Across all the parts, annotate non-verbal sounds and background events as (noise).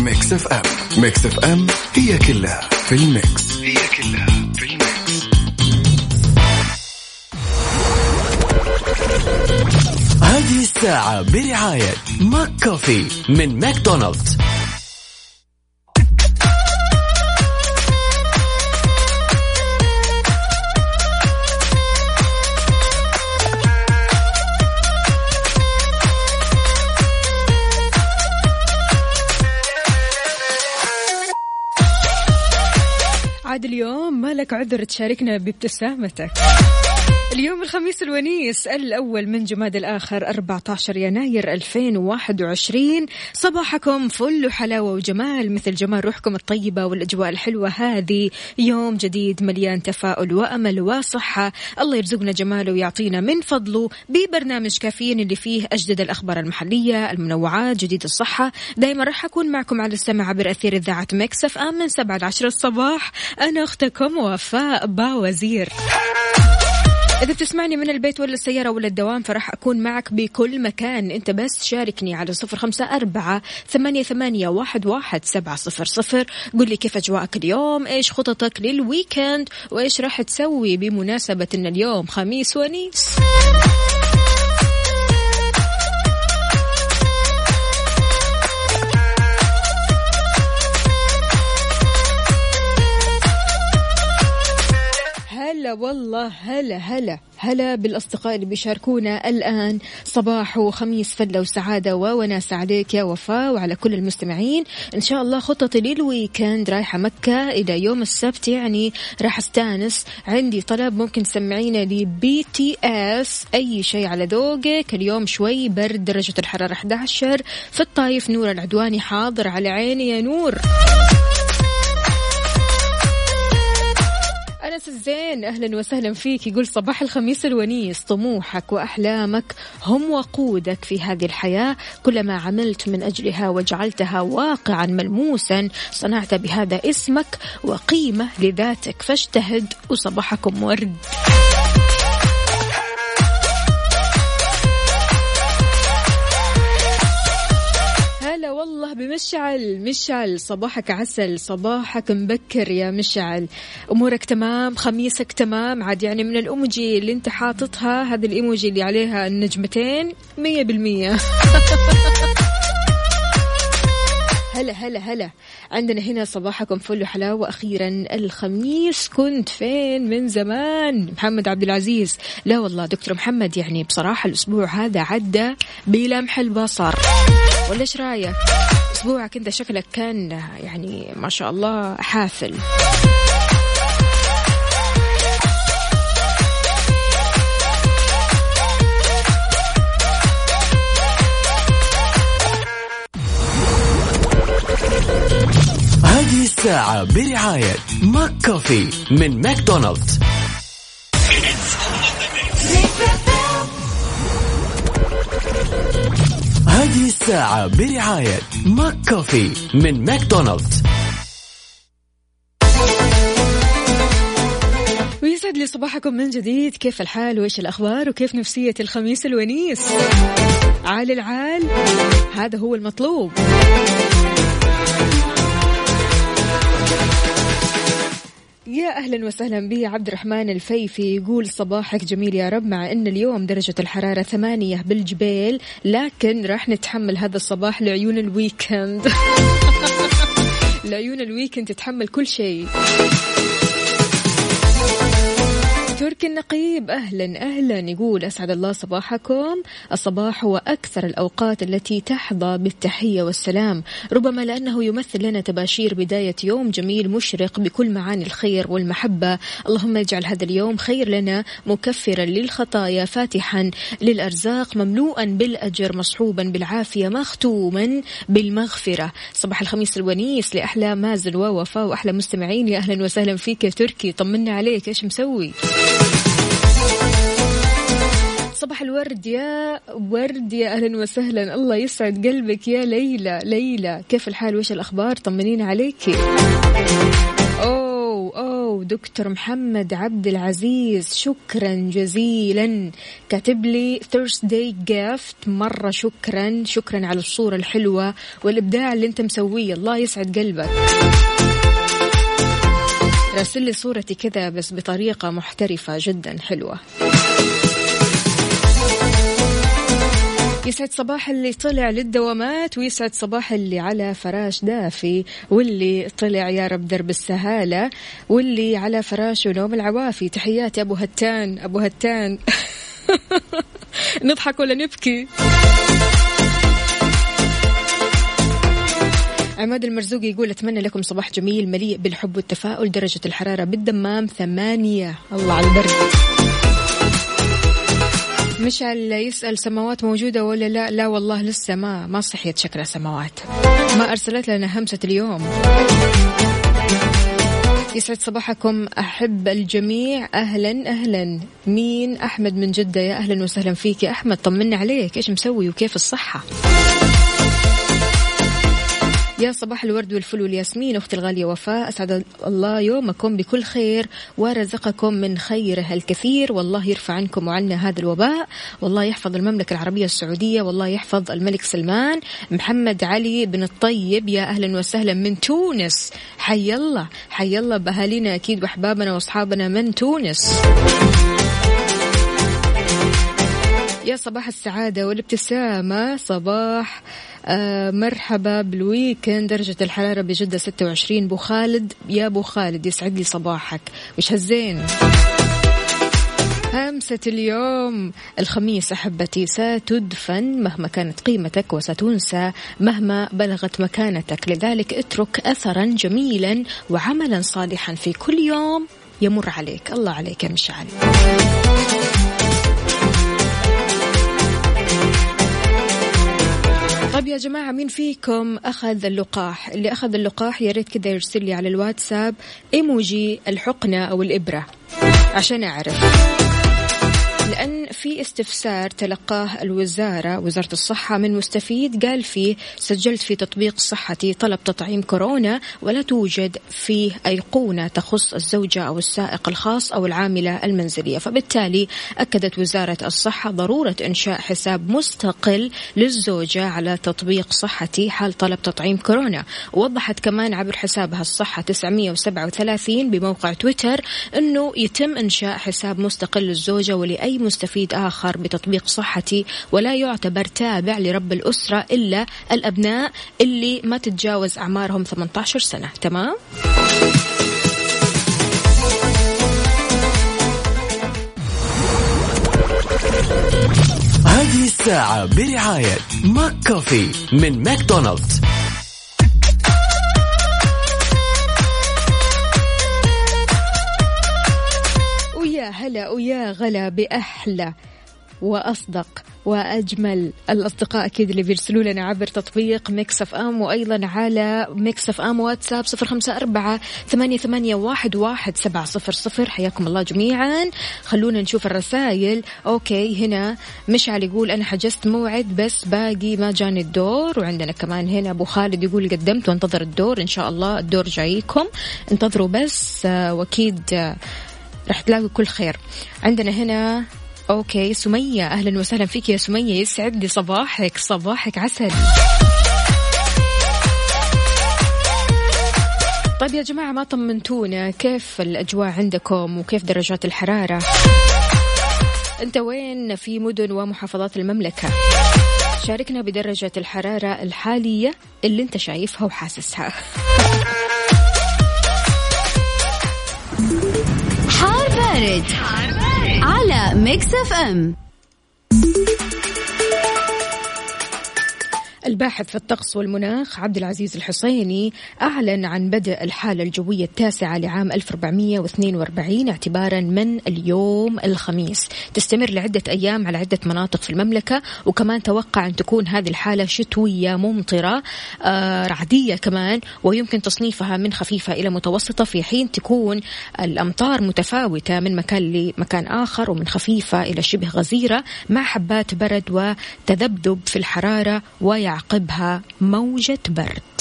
Mix FM Mix FM هي كلها في ال mix. هي كلها في ال mix. هذه الساعة برعاية ماك كوفي من ماكدونالدز. اليوم ما لك عذر تشاركنا بابتسامتك. اليوم الخميس الونيس الأول من جماد الآخر 14 يناير 2021 صباحكم فل وحلاوة وجمال مثل جمال روحكم الطيبة والأجواء الحلوة هذه. يوم جديد مليان تفاؤل وأمل وصحة. الله يرزقنا جماله ويعطينا من فضله. ببرنامج كافيين اللي فيه أجدد الأخبار المحلية المنوعات جديد الصحة. دايما راح أكون معكم على السمع عبر أثير إذاعة مكسف آم من 7 ل 10 الصباح. أنا أختكم وفاء باوزير. إذا بتسمعني من البيت ولا السيارة ولا الدوام فراح أكون معك بكل مكان. أنت بس شاركني على صفر خمسة أربعة ثمانية, ثمانية واحد, واحد سبعة صفر صفر. قل لي كيف أجواءك اليوم؟ إيش خططك لل weekend؟ وإيش راح تسوي بمناسبة أن اليوم خميس ونيس؟ هلا والله هلا هلا هلا بالأصدقاء اللي بيشاركونا الآن. صباح وخميس فلة وسعادة ووناس عليك يا وفاء وعلى كل المستمعين. إن شاء الله خططي لل weekend رايحة مكة إلى يوم السبت يعني راح أستأنس. عندي طلب ممكن تسمعينا ل BTS. أي شيء على ذوقك. اليوم شوي برد درجة الحرارة 11 في الطايف نور العدواني حاضر على عيني يا نور. أنس الزين أهلا وسهلا فيك. يقول صباح الخميس الونيس طموحك وأحلامك هم وقودك في هذه الحياة. كلما عملت من أجلها وجعلتها واقعا ملموسا صنعت بهذا اسمك وقيمة لذاتك. فاجتهد وصباحكم ورد. والله بمشعل مشعل. صباحك عسل صباحك مبكر يا مشعل. أمورك تمام خميسك تمام. عاد يعني من الايموجي اللي أنت حاططها هذه الإيموجي اللي عليها النجمتين مية بالمية. (laughs) هلا هلا هلا. عندنا هنا صباحكم فل وحلاوة. أخيرا الخميس كنت فين؟ من زمان. محمد عبد العزيز. لا والله دكتور محمد يعني بصراحة الأسبوع هذا عدى بلمح البصر. ولا إيش رأيك؟ أسبوعك أنت شكلك كان يعني ما شاء الله حافل. هذه الساعة برعاية ماك كوفي من ماكدونالدز. هذه الساعة برعاية McCafé من ماكدونالدز. ويسعد لي صباحكم من جديد. كيف الحال؟ وإيش الأخبار؟ وكيف نفسية الخميس الونيس؟ عال العال هذا هو المطلوب. يا أهلا وسهلا بي عبد الرحمن الفيفي. يقول صباحك جميل يا رب مع إن اليوم درجة الحرارة ثمانية بالجبيل لكن راح نتحمل هذا الصباح لعيون ال weekend. (laughs) لعيون الويكند تتحمل كل شيء. تركي النقيب. أهلا أهلا. يقول أسعد الله صباحكم. الصباح هو أكثر الأوقات التي تحظى بالتحية والسلام. ربما لأنه يمثل لنا تباشير بداية يوم جميل مشرق بكل معاني الخير والمحبة. اللهم اجعل هذا اليوم خير لنا مكفرا للخطايا فاتحا للأرزاق مملوءا بالأجر مصحوبا بالعافية مختوما بالمغفرة. صباح الخميس الونيس لأحلى مازن ووفاء وأحلى مستمعين. يا أهلا وسهلا فيك يا تركي. طمنا عليك. إيش مسوي؟ صباح الورد يا ورد يا أهلا وسهلا. الله يسعد قلبك يا ليلى. ليلى كيف الحال؟ وش الأخبار؟ طمنين عليكي أوه أوه دكتور محمد عبد العزيز شكرا جزيلا. كاتب لي Thursday gift مرة شكرا. شكرا على الصورة الحلوة والإبداع اللي أنت مسويه. الله يسعد قلبك. راسل لي صورتي كذا بس بطريقة محترفة جدا حلوة. يسعد صباح اللي طلع للدوامات ويسعد صباح اللي على فراش دافي واللي طلع يا رب درب السهالة واللي على فراش ونوم العوافي. تحياتي أبو هتان أبو هتان. (laughs) نضحك ولا نبكي؟ عماد المرزوقي يقول أتمنى لكم صباح جميل مليء بالحب والتفاؤل درجة الحرارة بالدمام ثمانية. الله على البرد مشعل يسأل سماوات موجودة ولا لا؟ لا والله لسه ما ما صحيت شكلها سماوات. ما أرسلت لنا همسة اليوم. يسعد صباحكم أحب الجميع. أهلا أهلا. مين؟ أحمد من جدة. يا أهلا وسهلا فيك يا أحمد طمنا عليك. إيش مسوي وكيف الصحة؟ يا صباح الورد والفل والياسمين أختي الغالية وفاء أسعد الله يومكم بكل خير ورزقكم من خيره الكثير والله يرفع عنكم وعنا هذا الوباء والله يحفظ المملكة العربية السعودية والله يحفظ الملك سلمان محمد علي بن الطيب يا أهلا وسهلا من تونس. حي الله حي الله بأهالينا أكيد وأحبابنا وأصحابنا من تونس. يا صباح السعادة والابتسامة صباح مرحبا بال weekend. درجة الحرارة بجدة 26 بو خالد يا بو خالد يسعد لي صباحك. وش هالزين؟ همسة اليوم. الخميس أحبتي ستدفن. مهما كانت قيمتك وستنسى. مهما بلغت مكانتك. لذلك اترك أثرا جميلا وعملا صالحا في كل يوم يمر عليك. الله عليك يا مشعل. طيب يا جماعة مين فيكم أخذ اللقاح؟ اللي أخذ اللقاح يا ريت كذا يرسل لي على الواتساب إيموجي الحقنة أو الإبرة عشان أعرف. لأن في استفسار تلقاه الوزارة وزارة الصحة من مستفيد قال فيه سجلت في تطبيق صحتي طلب تطعيم كورونا ولا توجد فيه أيقونة تخص الزوجة أو السائق الخاص أو العاملة المنزلية. فبالتالي أكدت وزارة الصحة ضرورة إنشاء حساب مستقل للزوجة على تطبيق صحتي حال طلب تطعيم كورونا. ووضحت كمان عبر حسابها الصحة 937 بموقع تويتر أنه يتم إنشاء حساب مستقل للزوجة ولأي مستفيد آخر بتطبيق صحتي ولا يعتبر تابع لرب الأسرة إلا الأبناء اللي ما تتجاوز أعمارهم 18 سنة تمام؟ هذه الساعة برعاية McCafé من ماكدونالدز هلا ويا غلا بأحلى وأصدق وأجمل. الأصدقاء أكيد اللي بيرسلوا لنا عبر تطبيق Mix FM وأيضا على Mix FM واتساب صفر خمسة أربعة ثمانية, ثمانية واحد, واحد سبعة صفر صفر. حياكم الله جميعا. خلونا نشوف الرسائل. okay هنا مشعل يقول أنا حجزت موعد بس باقي ما جاني الدور. وعندنا كمان هنا أبو خالد يقول قدمت وانتظر الدور. إن شاء الله الدور جايكم. انتظروا بس. آه، وأكيد آه، راح تلاقوا كل خير. عندنا هنا okay سمية. أهلا وسهلا فيك يا سمية. يسعد لي صباحك. صباحك عسل. طيب يا جماعة ما طمنتونا. كيف الأجواء عندكم وكيف درجات الحرارة؟ أنت وين؟ في مدن ومحافظات المملكة. شاركنا بدرجة الحرارة الحالية اللي أنت شايفها وحاسسها. بارد على Mix FM. الباحث في الطقس والمناخ عبد العزيز الحسيني أعلن عن بدء الحالة الجوية التاسعة لعام 1442 اعتبارا من اليوم الخميس. تستمر لعدة أيام على عدة مناطق في المملكة وكمان توقع أن تكون هذه الحالة شتوية ممطرة آه رعدية كمان ويمكن تصنيفها من خفيفة إلى متوسطة في حين تكون الأمطار متفاوتة من مكان لمكان آخر ومن خفيفة إلى شبه غزيرة مع حبات برد وتذبذب في الحرارة ويعقب يعقبها موجة برد.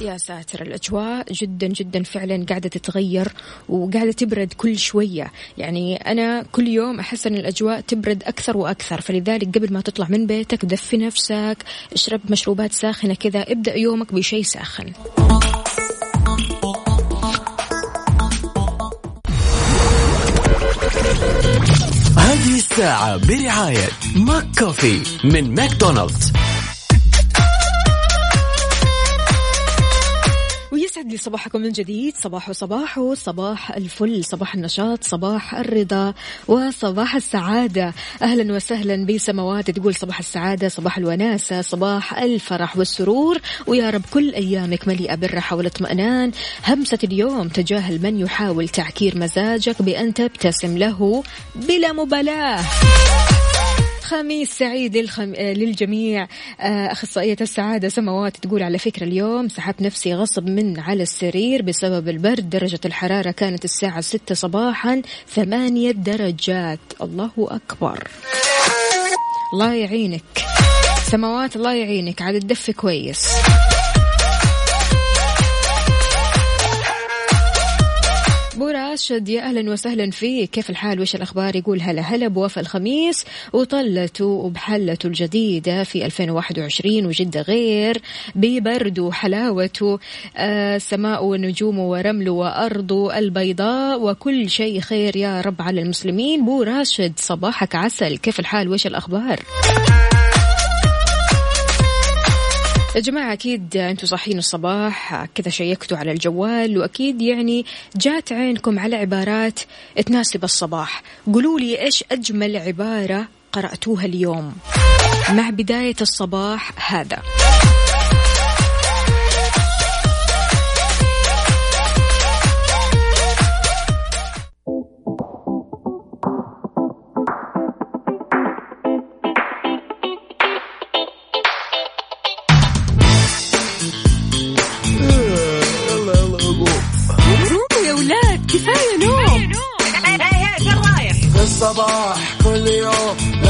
يا ساتر الأجواء جدا جدا فعلا قاعدة تتغير وقاعدة تبرد كل شوية. يعني أنا كل يوم أحس أن الأجواء تبرد أكثر وأكثر. فلذلك قبل ما تطلع من بيتك دفي نفسك اشرب مشروبات ساخنة كذا ابدأ يومك بشيء ساخن. الساعة برعاية McCafé من ماكدونالدز. لي صباحكم من جديد. صباح صباح صباح الفل صباح النشاط صباح الرضا وصباح السعادة. أهلا وسهلا بسماوات تقول صباح السعادة صباح الوناسة صباح الفرح والسرور. ويا رب كل أيامك مليئة بالراحة والاطمئنان. همسة اليوم تجاهل من يحاول تعكير مزاجك بأن تبتسم له بلا مبالاة. خميس سعيد للخم... للجميع. آه، أخصائية السعادة سماوات تقول على فكرة اليوم سحبت نفسي غصب من على السرير بسبب البرد. درجة الحرارة كانت الساعة ستة صباحا ثمانية درجات. الله أكبر. الله يعينك. سماوات الله يعينك. عاد تدفي كويس. راشد يا أهلا وسهلا فيك. كيف الحال؟ وش الأخبار؟ يقول هلا هلا بوفى الخميس وطلته وبحلته الجديدة في 2021 وجده غير ببرده وحلاوته آه سماء ونجومه ورمله وارضه البيضاء وكل شيء خير يا رب على المسلمين. بو راشد صباحك عسل. كيف الحال؟ وش الأخبار؟ يا جماعة أكيد أنتم صاحيين الصباح كذا شيكتوا على الجوال وأكيد يعني جات عينكم على عبارات تناسب الصباح. قولوا لي إيش أجمل عبارة قرأتوها اليوم؟ مع بداية الصباح هذا.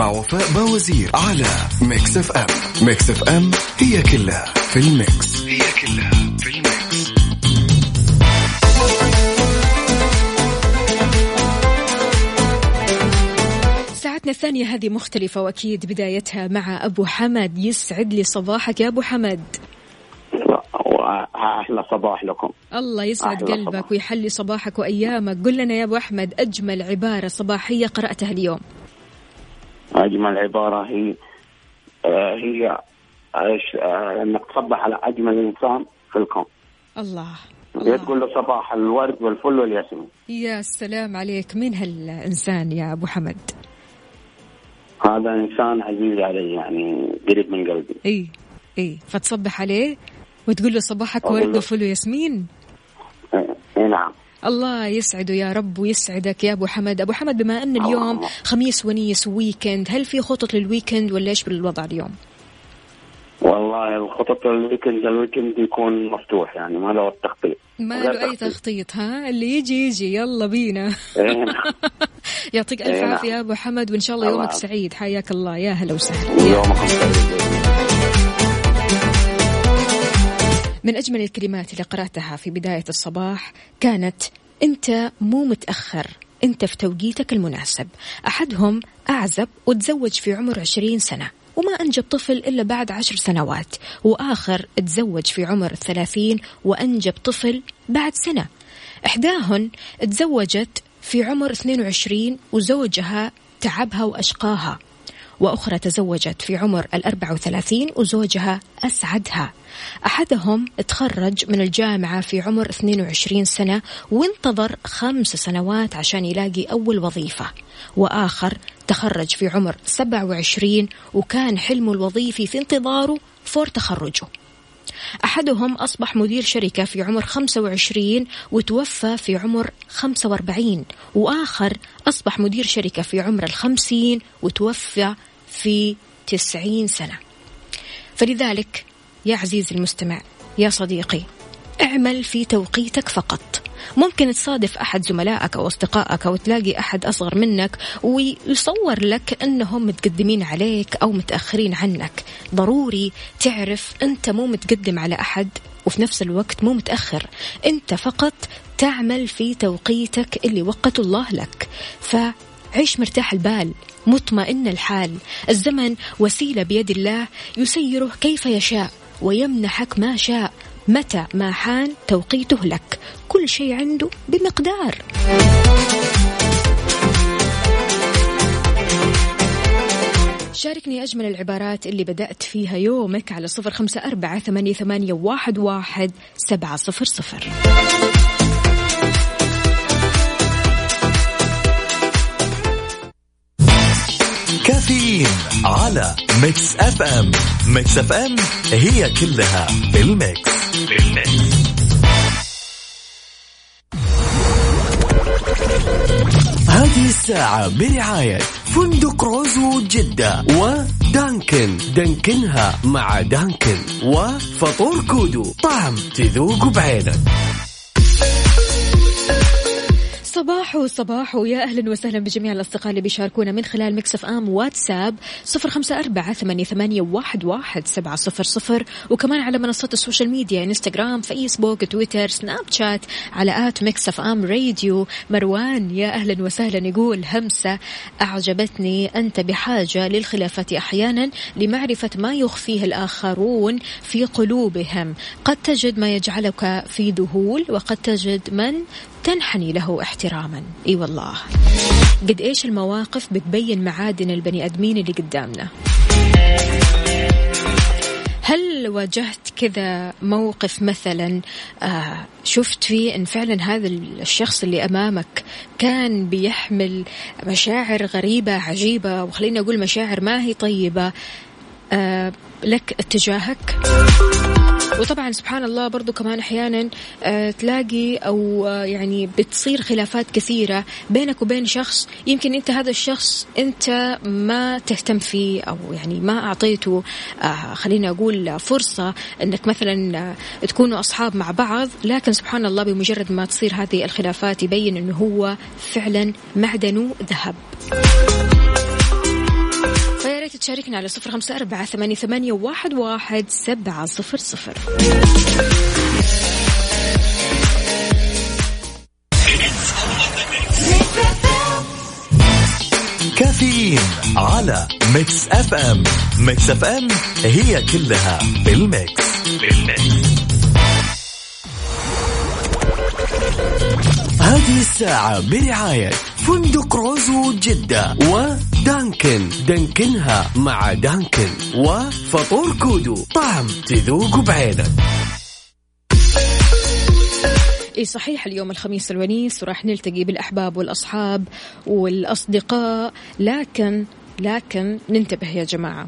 مع وفاء بوازير على Mix FM Mix FM هي كلها في ال mix. هي كلها في ال mix. ساعتنا الثانية هذه مختلفة وأكيد بدايتها مع أبو حمد. يسعد لي صباحك يا أبو حمد. واحلى صباح لكم. الله يسعد قلبك صباح. ويحلي صباحك وأيامك. قل لنا يا أبو أحمد أجمل عبارة صباحية قرأتها اليوم. أجمل عبارة هي آه، هي آه، إنك تصبح على أجمل إنسان في الكون. الله الله. تقول له صباح الورد والفل والياسمين. يا سلام عليك. مين هالإنسان يا أبو حمد؟ هذا إنسان عزيز علي يعني قريب من قلبي. إي إي. فتصبح عليه وتقول له صباحك ورد. وفل وياسمين؟ إي نعم. الله يسعده يا رب ويسعدك يا أبو حمد أبو حمد بما أن اليوم. خميس ونيس weekend هل في خطط لل weekend ولا إيش بالوضع اليوم والله الخطط ال weekend ال weekend يكون مفتوح يعني ما له التخطيط ما له أي تخطيط. تخطيط ها اللي يجي يجي يلا بينا (laughs) إيه نعم. يعطيك ألف إيه نعم. عافية يا أبو حمد وإن شاء الله يومك. سعيد حياك الله يا هلا وسهلا يومكم سعيد من أجمل الكلمات اللي قرأتها في بداية الصباح كانت أنت مو متأخر أنت في توقيتك المناسب. أحدهم أعزب وتزوج في عمر عشرين سنة وما أنجب طفل إلا بعد عشر سنوات وآخر تزوج في عمر الثلاثين وأنجب طفل بعد سنة. إحداهن تزوجت في عمر 22 وزوجها تعبها وأشقاها. وأخرى تزوجت في عمر الأربعة وثلاثين وزوجها أسعدها. أحدهم تخرج من الجامعة في عمر 22 سنة وانتظر خمس سنوات عشان يلاقي أول وظيفة. وآخر تخرج في عمر 27 وكان حلمه الوظيفي في انتظاره فور تخرجه. أحدهم أصبح مدير شركة في عمر 25 وتوفى في عمر 45 وآخر أصبح مدير شركة في عمر الخمسين وتوفى في 90 سنة. فلذلك يا عزيزي المستمع يا صديقي اعمل في توقيتك فقط. ممكن تصادف أحد زملائك أو أصدقائك أو تلاقي أحد أصغر منك ويصور لك أنهم متقدمين عليك أو متأخرين عنك. ضروري تعرف أنت مو متقدم على أحد وفي نفس الوقت مو متأخر. أنت فقط تعمل في توقيتك اللي وقته الله لك. فعيش مرتاح البال. مطمئن الحال. الزمن وسيلة بيد الله يسيره كيف يشاء ويمنحك ما شاء. متى ما حان توقيته لك. كل شيء عنده بمقدار. شاركني أجمل العبارات اللي بدأت فيها يومك على صفر خمسة أربعة ثمانية, واحد, واحد سبعة صفر صفر. كافيين على Mix FM Mix FM هي كلها بال mix بال mix هذه الساعة برعاية فندق Rosewood جدة و Dunkin'. دانكنها مع Dunkin' وفطور كودو. طعم تذوق بعينك. صباح صباح. يا أهلا وسهلا بجميع الأصدقاء اللي بيشاركونا من خلال Mix FM واتساب صفر خمسة أربعة ثمانية, ثمانية واحد, واحد سبعة صفر صفر. وكمان على منصات ال social media إنستغرام فيسبوك تويتر سناب شات على at Mix FM Radio. مروان يا أهلا وسهلا يقول همسة أعجبتني. أنت بحاجة للخلافات أحيانا لمعرفة ما يخفيه الآخرون في قلوبهم. قد تجد ما يجعلك في ذهول وقد تجد من تنحني له احتراما. إي والله. قد إيش المواقف بتبين معادن البني أدمين اللي قدامنا؟ هل واجهت كذا موقف مثلا آه شفت فيه إن فعلا هذا الشخص اللي أمامك كان بيحمل مشاعر غريبة عجيبة وخليني أقول مشاعر ما هي طيبة آه لك اتجاهك؟ (laughs) وطبعا سبحان الله برضو كمان أحيانا آه، تلاقي أو آه، يعني بتصير خلافات كثيرة بينك وبين شخص يمكن أنت هذا الشخص أنت ما تهتم فيه أو يعني ما أعطيته آه، خليني أقول فرصة أنك مثلا تكونوا أصحاب مع بعض لكن سبحان الله بمجرد ما تصير هذه الخلافات يبين إنه هو فعلا معدنه ذهب. تشاركنا على صفر خمسة أربعة ثمانية, ثمانية واحد, سبعة صفر صفر. كافيين على Mix FM. Mix FM هي كلها بال mix. بال mix هذه الساعة برعاية فندق روزو جدة ودانكن دانكنها مع دانكن. وفطور كودو. طعم تذوق بعينك. إي صحيح اليوم الخميس الونيس وراح نلتقي بالأحباب والأصحاب والأصدقاء لكن لكن ننتبه يا جماعة.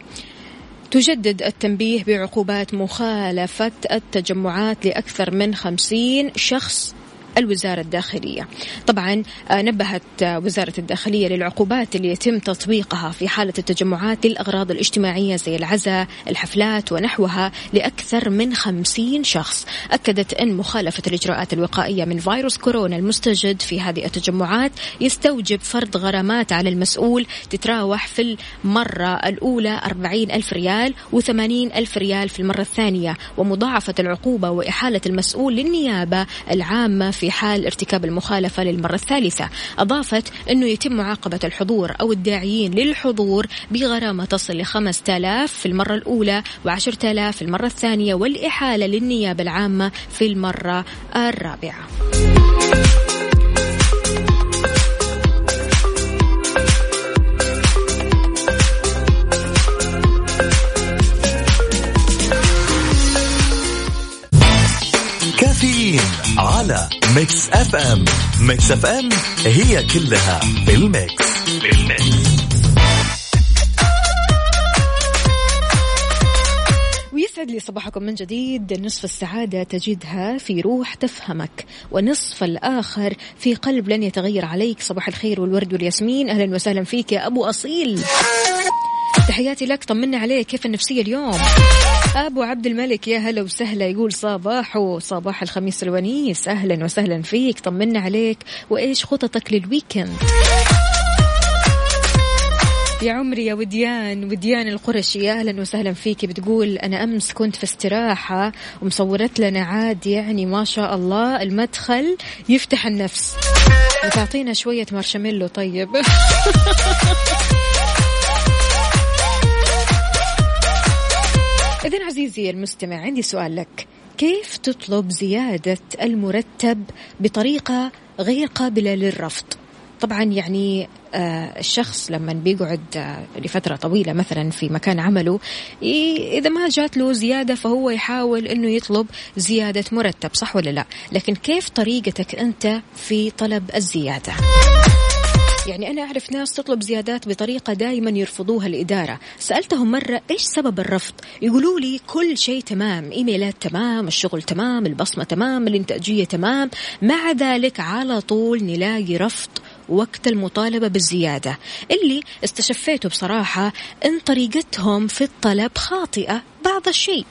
تجدد التنبيه بعقوبات مخالفة التجمعات لأكثر من خمسين شخص الوزارة الداخلية. طبعا آه، نبهت آه، وزارة الداخلية للعقوبات اللي يتم تطبيقها في حالة التجمعات للأغراض الاجتماعية زي العزاء الحفلات ونحوها لأكثر من خمسين شخص. أكدت أن مخالفة الإجراءات الوقائية من فيروس كورونا المستجد في هذه التجمعات يستوجب فرض غرامات على المسؤول تتراوح في المرة الأولى أربعين ألف ريال وثمانين ألف ريال في المرة الثانية. ومضاعفة العقوبة وإحالة المسؤول للنيابة العامة في حال ارتكاب المخالفة للمرة الثالثة. أضافت أنه يتم معاقبة الحضور أو الداعيين للحضور بغرامة تصل ل 5000 في المرة الأولى و10000 في المرة الثانية والإحالة للنيابة العامة في المرة الرابعة. على Mix FM Mix FM هي كلها بال mix بال mix ويسعد لي صباحكم من جديد. نصف السعادة تجدها في روح تفهمك ونصف الآخر في قلب لن يتغير عليك. صباح الخير والورد والياسمين. أهلا وسهلا فيك يا أبو أصيل. تحياتي لك طمنا عليك. كيف النفسية اليوم؟ أبو عبد الملك يا هلا وسهلا. يقول صباحو صباح الخميس الونيس. أهلا وسهلا فيك طمنا عليك. وإيش خططك لل weekend؟ يا عمري يا وديان وديان القرشي يا أهلا وسهلا فيك. بتقول أنا أمس كنت في استراحة ومصورة لنا عاد يعني ما شاء الله المدخل يفتح النفس. وتعطينا شوية مارشميلو طيب. (laughs) إذا عزيزي المستمع عندي سؤال لك. كيف تطلب زيادة المرتب بطريقة غير قابلة للرفض؟ طبعا يعني آه الشخص لما بيقعد آه لفترة طويلة مثلا في مكان عمله إذا ما جات له زيادة فهو يحاول أنه يطلب زيادة مرتب صح ولا لا؟ لكن كيف طريقتك أنت في طلب الزيادة؟ يعني أنا أعرف ناس تطلب زيادات بطريقة دائما يرفضوها الإدارة. سألتهم مرة إيش سبب الرفض؟ يقولوا لي كل شيء تمام إيميلات تمام الشغل تمام البصمة تمام الإنتاجية تمام. مع ذلك على طول نلاقي رفض وقت المطالبة بالزيادة. اللي استشفيته بصراحة إن طريقتهم في الطلب خاطئة بعض الشيء.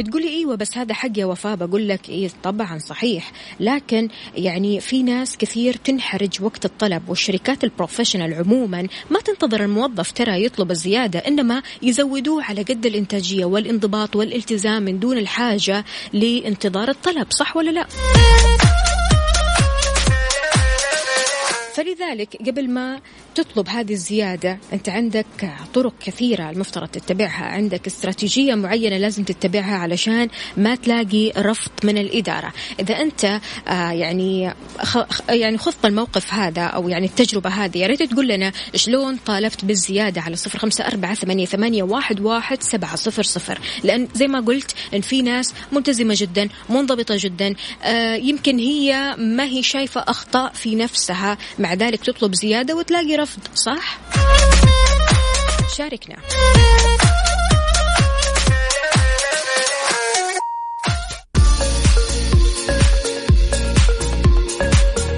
بتقولي أيوه بس هذا حق يا وفاء بقول لك إيه طبعا صحيح. لكن يعني في ناس كثير تنحرج وقت الطلب والشركات البروفيشنال عموما ما تنتظر الموظف ترى يطلب الزيادة إنما يزودوه على قد الإنتاجية والانضباط والالتزام من دون الحاجة لانتظار الطلب صح ولا لا؟ فلذلك قبل ما تطلب هذه الزيادة؟ أنت عندك طرق كثيرة المفترض تتبعها. عندك استراتيجية معينة لازم تتبعها علشان ما تلاقي رفض من الإدارة. إذا أنت آه يعني يعني خذت الموقف هذا أو يعني التجربة هذه يا ريت تقول لنا شلون طالبت بالزيادة على صفر خمسة أربعة ثمانية, ثمانية واحد, واحد سبعة صفر صفر. لأن زي ما قلت إن في ناس ملتزمة جدا منضبطة جدا آه يمكن هي ما هي شايفة أخطاء في نفسها. مع ذلك تطلب زيادة وتلاقي رفض. صح؟ شاركنا.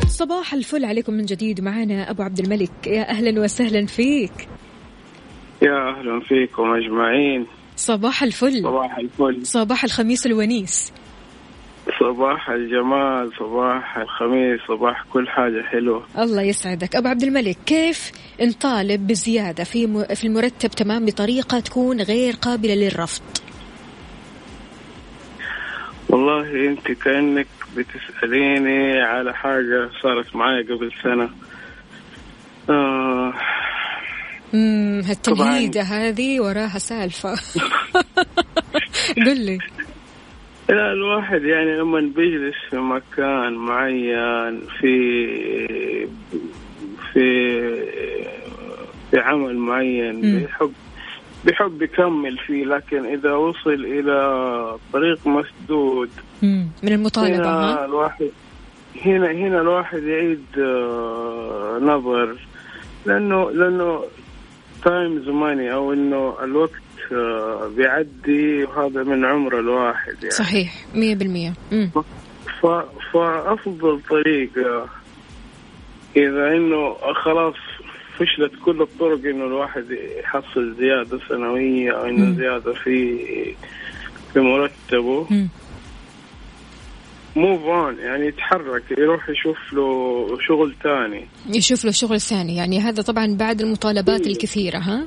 صباح الفل عليكم من جديد. معنا أبو عبد الملك. يا أهلا وسهلا فيك. يا أهلا فيكم أجمعين. صباح الفل. صباح الفل. صباح الخميس الونيس. صباح الجمال صباح الخميس صباح كل حاجة حلوة. الله يسعدك. أبو عبد الملك كيف نطالب بزيادة في في المرتب تمام بطريقة تكون غير قابلة للرفض؟ والله أنت كأنك بتسأليني على حاجة صارت معي قبل سنة. آه. امم هالتمهيدة هذه وراها سالفة. (laughs) قل لي. لا الواحد يعني لما بيجلس في مكان معين في في في عمل معين بيحب بيحب يكمل فيه لكن إذا وصل إلى طريق مسدود من المطالبة هنا؟ الواحد هنا هنا الواحد يعيد آه، نظر لأنه لأنه time is money أو إنه الوقت بيعدي وهذا من عمر الواحد يعني. صحيح مية بالمية. ف... فأفضل طريقة إذا إنه خلاص فشلت كل الطرق إنه الواحد يحصل زيادة سنوية أو إنه زيادة في في مرتبه. move on يعني يتحرك يروح يشوف له شغل ثاني يشوف له شغل ثاني. يعني هذا طبعا بعد المطالبات إيه. الكثيرة ها؟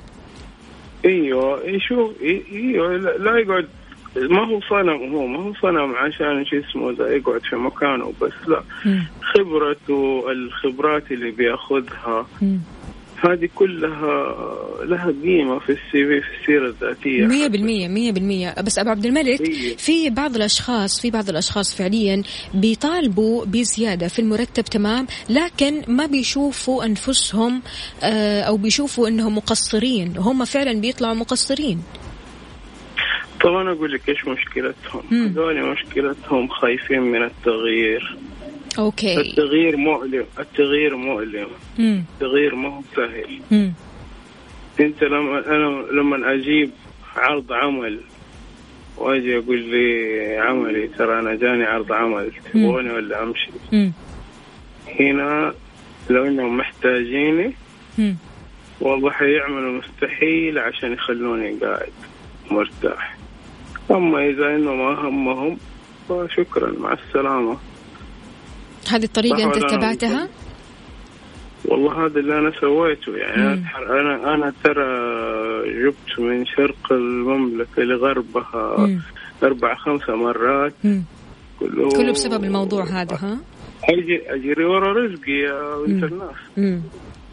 إيوه يشوف إيوه لا يقعد ما هو صنم هو ما هو صنم عشان شو اسمه ذا يقعد في مكانه بس لا. خبرته الخبرات اللي بياخذها. هذه كلها لها قيمة في السي في في السيرة الذاتية. مية بالمية مية بالمية. بس أبو عبد الملك. في بعض الأشخاص في بعض الأشخاص فعليا بيطالبوا بزيادة في المرتب تمام لكن ما بيشوفوا أنفسهم آه، أو بيشوفوا أنهم مقصرين. هم فعلا بيطلعوا مقصرين. طب أنا أقول لك إيش مشكلتهم. هذول مشكلتهم خايفين من التغيير. أوكي التغيير مؤلم التغيير مؤلم مم. التغيير ما هو سهل مم. انت لما أنا لما أجيب عرض عمل وأجي أقول لي عملي ترى أنا جاني عرض عمل تبغوني ولا أمشي مم. هنا لو إنهم محتاجيني مم. والله حيعملوا مستحيل عشان يخلوني قاعد مرتاح أما إذا إنه ما همهم فشكرا مع السلامة هذه الطريقة أنت اتبعتها؟ والله هذا اللي أنا سويته يعني مم. أنا أنا ترى جبت من شرق المملكة لغربها مم. أربع خمسة مرات مم. كله كله بسبب الموضوع هذا ها؟ أجي أجري ورا رزقي يا بنت. الناس.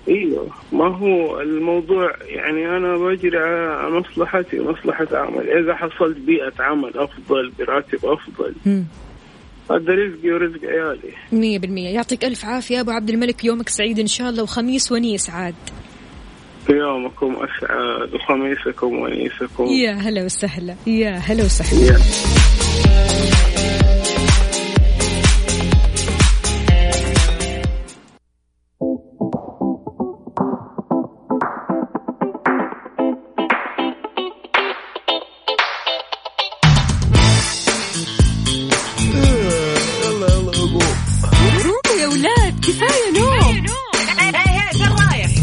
أيوه ما هو الموضوع يعني أنا بجري على مصلحتي مصلحة عمل إذا حصلت بيئة عمل أفضل براتب أفضل مم. هذا رزقي ورزق عيالي. مية بالمية. يعطيك ألف عافية أبو عبد الملك. يومك سعيد إن شاء الله. وخميس ونيس عاد. يومكم أسعد. وخميسكم ونيسكم. يا هلا وسهلا. يا هلا وسهلا.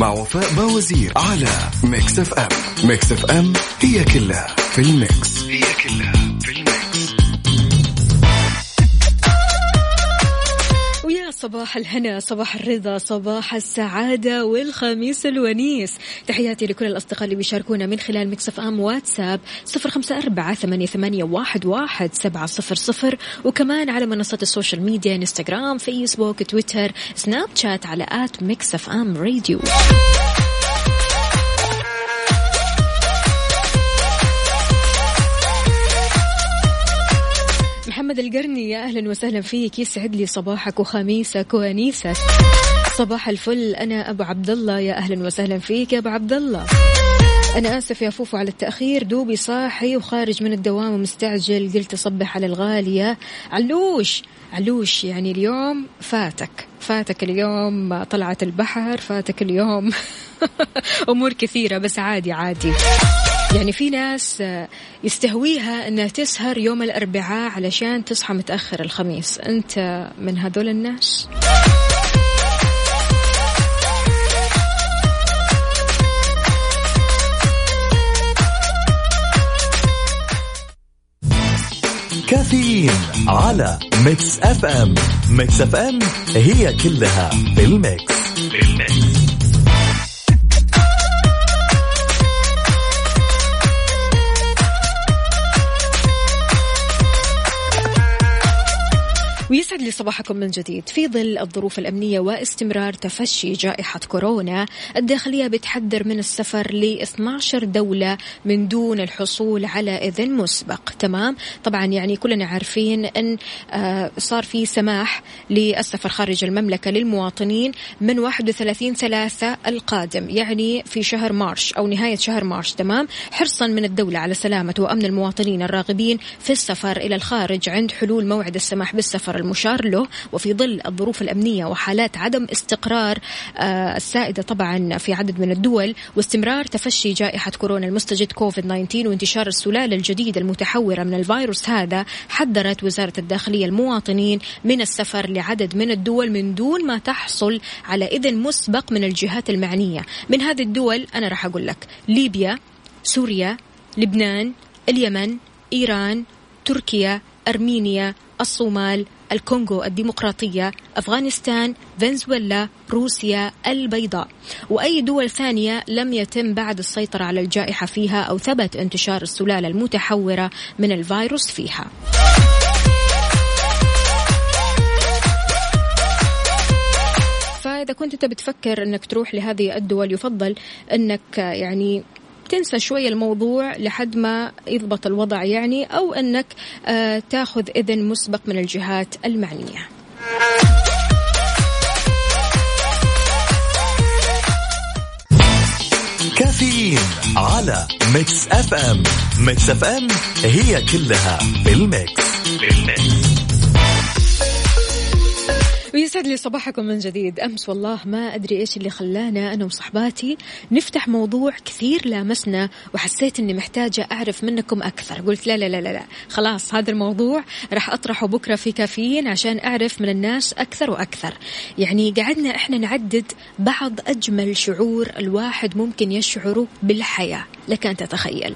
مع وفاء بوازير على Mix FM. Mix FM هي كلها في ال mix. هي كلها. صباح الهنا صباح الرضا صباح السعادة والخميس الونيس. تحياتي لكل الأصدقاء اللي بيشاركونا من خلال Mix FM واتساب صفر خمسة أربعة ثمانية, واحد, سبعة صفر صفر. وكمان على منصات ال social media انستغرام فيسبوك تويتر سناب شات على at Mix FM Radio. محمد القرني يا أهلا وسهلا فيك. يسعد لي صباحك وخميسك وأنيسك. صباح الفل. أنا أبو عبد الله يا أهلا وسهلا فيك يا أبو عبد الله أنا آسف يا فوفو على التأخير. دوبي صاحي وخارج من الدوام ومستعجل. قلت أصبح على الغاليه علوش. علوش يعني اليوم فاتك. فاتك اليوم طلعة البحر. فاتك اليوم (laughs) أمور كثيرة بس عادي عادي. يعني في ناس آه، يستهويها إنها تسهر يوم الأربعاء علشان تصحى متأخر الخميس. أنت من هذول الناس؟ كافيين على Mix FM. Mix FM هي كلها في ال mix. ويسعد لي صباحكم من جديد. في ظل الظروف الأمنية واستمرار تفشي جائحة كورونا الداخلية بتحذر من السفر ل 12 دولة من دون الحصول على إذن مسبق. تمام؟ طبعا يعني كلنا عارفين أن آه، صار في سماح للسفر خارج المملكة للمواطنين من 31 ثلاثة القادم يعني في شهر مارش أو نهاية شهر مارش. تمام؟ حرصا من الدولة على سلامة وأمن المواطنين الراغبين في السفر إلى الخارج عند حلول موعد السماح بالسفر المشار له وفي ظل الظروف الأمنية وحالات عدم استقرار آه، السائدة طبعا في عدد من الدول واستمرار تفشي جائحة كورونا المستجد كوفيد 19 وانتشار السلالة الجديدة المتحورة من الفيروس هذا حذرت وزارة الداخلية المواطنين من السفر لعدد من الدول من دون ما تحصل على إذن مسبق من الجهات المعنية. من هذه الدول أنا راح أقول لك ليبيا سوريا لبنان اليمن إيران تركيا أرمينيا الصومال الكونغو الديمقراطية أفغانستان فنزويلا روسيا البيضاء. وأي دول ثانية لم يتم بعد السيطرة على الجائحة فيها أو ثبت انتشار السلالة المتحورة من الفيروس فيها. فإذا كنت أنت بتفكر أنك تروح لهذه الدول يفضل أنك يعني تنسى شوية الموضوع لحد ما يضبط الوضع يعني أو أنك آه، تاخذ إذن مسبق من الجهات المعنية. كافيين على Mix FM. Mix FM هي كلها بال mix. بال mix. ويسعد لي صباحكم من جديد. أمس والله ما أدري إيش اللي خلانا أنا وصحباتي نفتح موضوع كثير لامسنا وحسيت أني محتاجة أعرف منكم أكثر. قلت لا لا لا لا, لا. خلاص هذا الموضوع راح أطرحه بكرة في كافيين عشان أعرف من الناس أكثر وأكثر. يعني قعدنا إحنا نعدد بعض أجمل شعور الواحد ممكن يشعره بالحياة. لك أن تتخيل.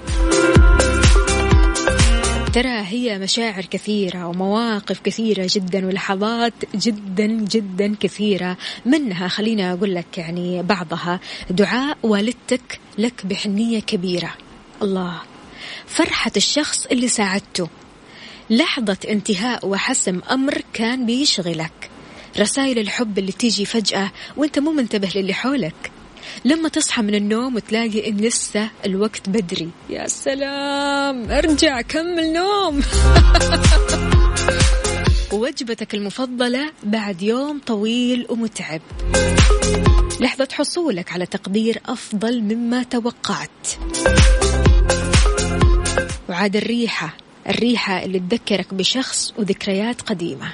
ترى هي مشاعر كثيرة ومواقف كثيرة جدا ولحظات جدا جدا كثيرة. منها خلينا أقول لك يعني بعضها. دعاء والدتك لك بحنية كبيرة. الله. فرحة الشخص اللي ساعدته. لحظة انتهاء وحسم أمر كان بيشغلك. رسائل الحب اللي تيجي فجأة وانت مو منتبه للي حولك. لما تصحى من النوم وتلاقي إن لسه الوقت بدري. يا سلام! أرجع كمل نوم. (laughs) وجبتك المفضلة بعد يوم طويل ومتعب. لحظة حصولك على تقدير أفضل مما توقعت. وعاد الريحة الريحة اللي تذكرك بشخص وذكريات قديمة.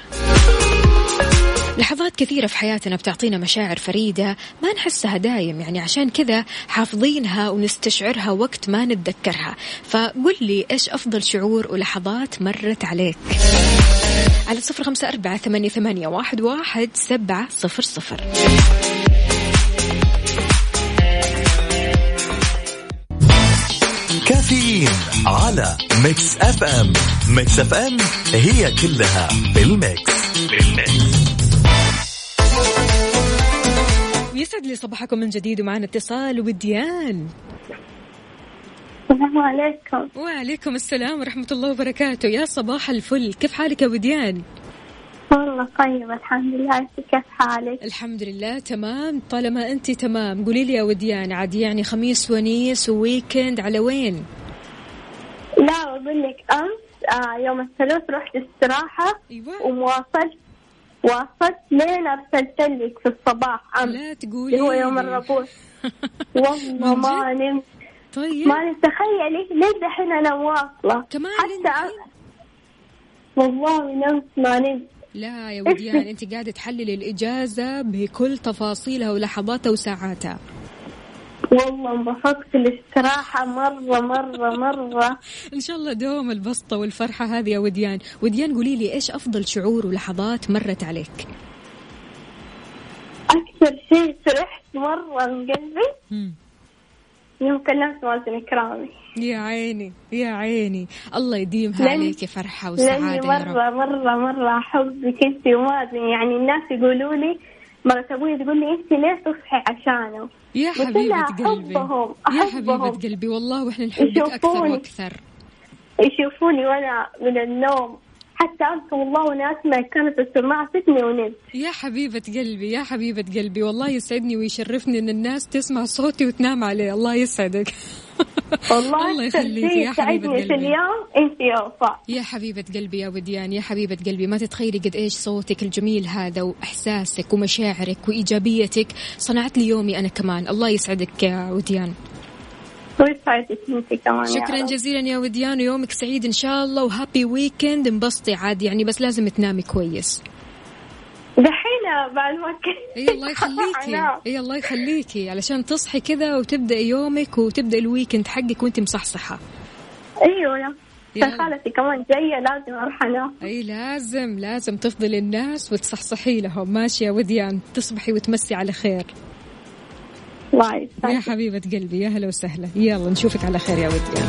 لحظات كثيرة في حياتنا بتعطينا مشاعر فريدة ما نحسها دايم يعني عشان كذا حافظينها ونستشعرها وقت ما نتذكرها. فقل لي إيش أفضل شعور ولحظات مرت عليك؟ على صفر خمسة أربعة ثمانية, ثمانية واحد, واحد سبعة صفر صفر. كافيين على Mix FM. Mix FM هي كلها بال mix. بال mix. يسعد لي صباحكم من جديد ومعنا اتصال وديان. السلام عليكم. وعليكم السلام ورحمة الله وبركاته. يا صباح الفل. كيف حالك يا وديان؟ والله طيب الحمد لله. أنت كيف حالك؟ الحمد لله تمام. طالما أنت تمام قولي لي يا وديان عاد يعني خميس ونيس و weekend على وين؟ لا أقول لك أمس آه يوم الثلاث رحت استراحة أيوه. ومواصلت واصلت لين ارسلت لك في الصباح أمس لا تقولي. هو يوم الربوع (laughs) والله ما نمت طيب. ما نمت تخيلي لين دحين أنا واصلة؟ كمان حتى لين والله نمت ما نمت. لا يا وديان أنت قاعدة تحللي الإجازة بكل تفاصيلها ولحظاتها وساعاتها. والله انبسطت الاستراحة مرة مرة مرة. إن شاء الله دوم البسطة والفرحة هذه يا وديان. وديان قولي لي إيش أفضل شعور ولحظات مرت عليك؟ أكثر شيء فرحت مرة من قلبي. يوم كلمت مازن إكرامي. يا عيني يا عيني. الله يديمها عليك فرحة لأني وسعادة يا رب. مرة مرة مرة أحبك أنت ومازن يعني الناس يقولوا لي مرة أبوي تقول لي أنت ليه تصحي عشانه؟ يا حبيبة قلبي. أحبهم يا حبيبة قلبي والله وإحنا نحبك أكثر. وأكثر. يشوفوني وأنا من النوم. حتى أمس والله وأنا أسمع كانت السماعة فتني ونمت. يا حبيبة قلبي يا حبيبة قلبي والله يسعدني ويشرفني إن الناس تسمع صوتي وتنام عليه الله يسعدك. (laughs) والله (laughs) الله يخليك يا حبيبة قلبي. اليوم؟ وفاء يا حبيبة قلبي يا وديان يا حبيبة قلبي ما تتخيلي قد إيش صوتك الجميل هذا وإحساسك ومشاعرك وإيجابيتك. صنعت لي يومي أنا كمان. الله يسعدك يا وديان. ويسعدك كمان شكرا. جزيلا يا وديان ويومك سعيد إن شاء الله و happy weekend انبسطي عاد يعني بس لازم تنامي كويس. دحين بعد ما إي الله يخليكي. (laughs) إي الله يخليكي. علشان تصحي كذا وتبدأي يومك وتبدأ ال weekend حقك وأنت مصحصحة. أيوه. خالتي كمان جاية لازم أروح أنام. إي لازم لازم تفضلي الناس وتصحصحي لهم. ماشي يا وديان تصبحي وتمسي على خير. الله يا حبيبة قلبي يا هلا وسهلا. يلا نشوفك على خير يا وديان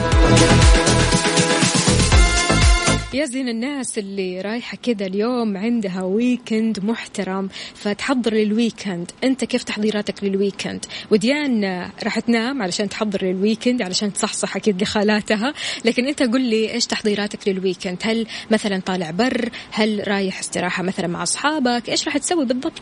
يا زين الناس اللي رايحة كذا اليوم عندها weekend محترم فتحضر لل weekend أنت كيف تحضيراتك لل weekend وديان راح تنام علشان تحضر لل weekend علشان تصحصح أكيد لخالاتها. لكن أنت قل لي إيش تحضيراتك لل weekend هل مثلا طالع بر؟ هل رايح استراحة مثلا مع أصحابك؟ إيش راح تسوي بالضبط؟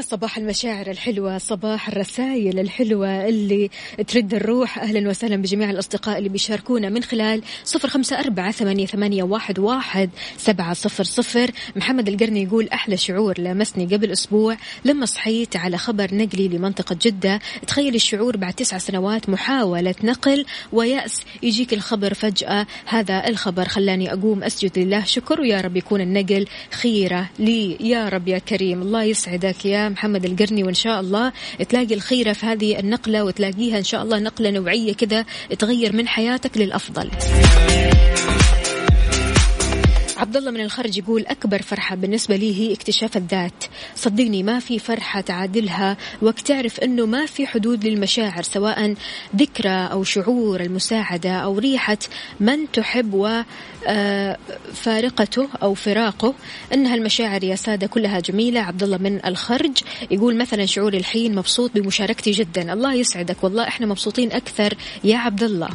صباح المشاعر الحلوة صباح الرسائل الحلوة اللي ترد الروح. أهلا وسهلا بجميع الأصدقاء اللي بيشاركونا من خلال صفر خمسة أربعة ثمانية, ثمانية واحد, واحد سبعة صفر صفر. محمد القرني يقول أحلى شعور لمسني قبل أسبوع لما صحيت على خبر نقلي لمنطقة جدة. تخيل الشعور بعد تسع سنوات محاولة نقل ويأس. يجيك الخبر فجأة. هذا الخبر خلاني أقوم أسجد لله شكر ويا رب يكون النقل خيرة لي. يا رب يا كريم الله يسعدك يا محمد القرني وإن شاء الله تلاقي الخيرة في هذه النقلة وتلاقيها إن شاء الله نقلة نوعية كذا تغير من حياتك للأفضل. عبد الله من الخرج يقول أكبر فرحة بالنسبة لي هي اكتشاف الذات. صدقني ما في فرحة تعادلها وقت تعرف أنه ما في حدود للمشاعر سواء ذكرى أو شعور المساعدة أو ريحة من تحب وفارقته أو فراقه. أنها المشاعر يا سادة كلها جميلة. عبد الله من الخرج يقول مثلا شعوري الحين مبسوط بمشاركتي جدا. الله يسعدك. والله إحنا مبسوطين أكثر يا عبد الله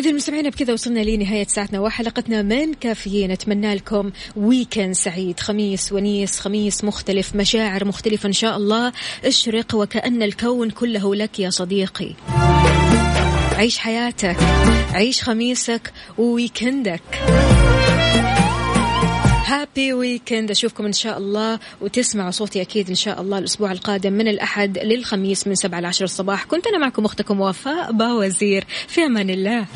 إذا مستمعينا بكذا وصلنا لنهاية ساعتنا وحلقتنا من كافيين. أتمنى لكم weekend سعيد. خميس ونيس خميس مختلف مشاعر مختلفة إن شاء الله. اشرق وكأن الكون كله لك يا صديقي. عيش حياتك عيش خميسك و weekend ك happy weekend أشوفكم إن شاء الله وتسمعوا صوتي أكيد إن شاء الله الأسبوع القادم من الأحد للخميس من 7 ل 10 الصباح. كنت أنا معكم أختكم وفاء باوزير. في أمان الله.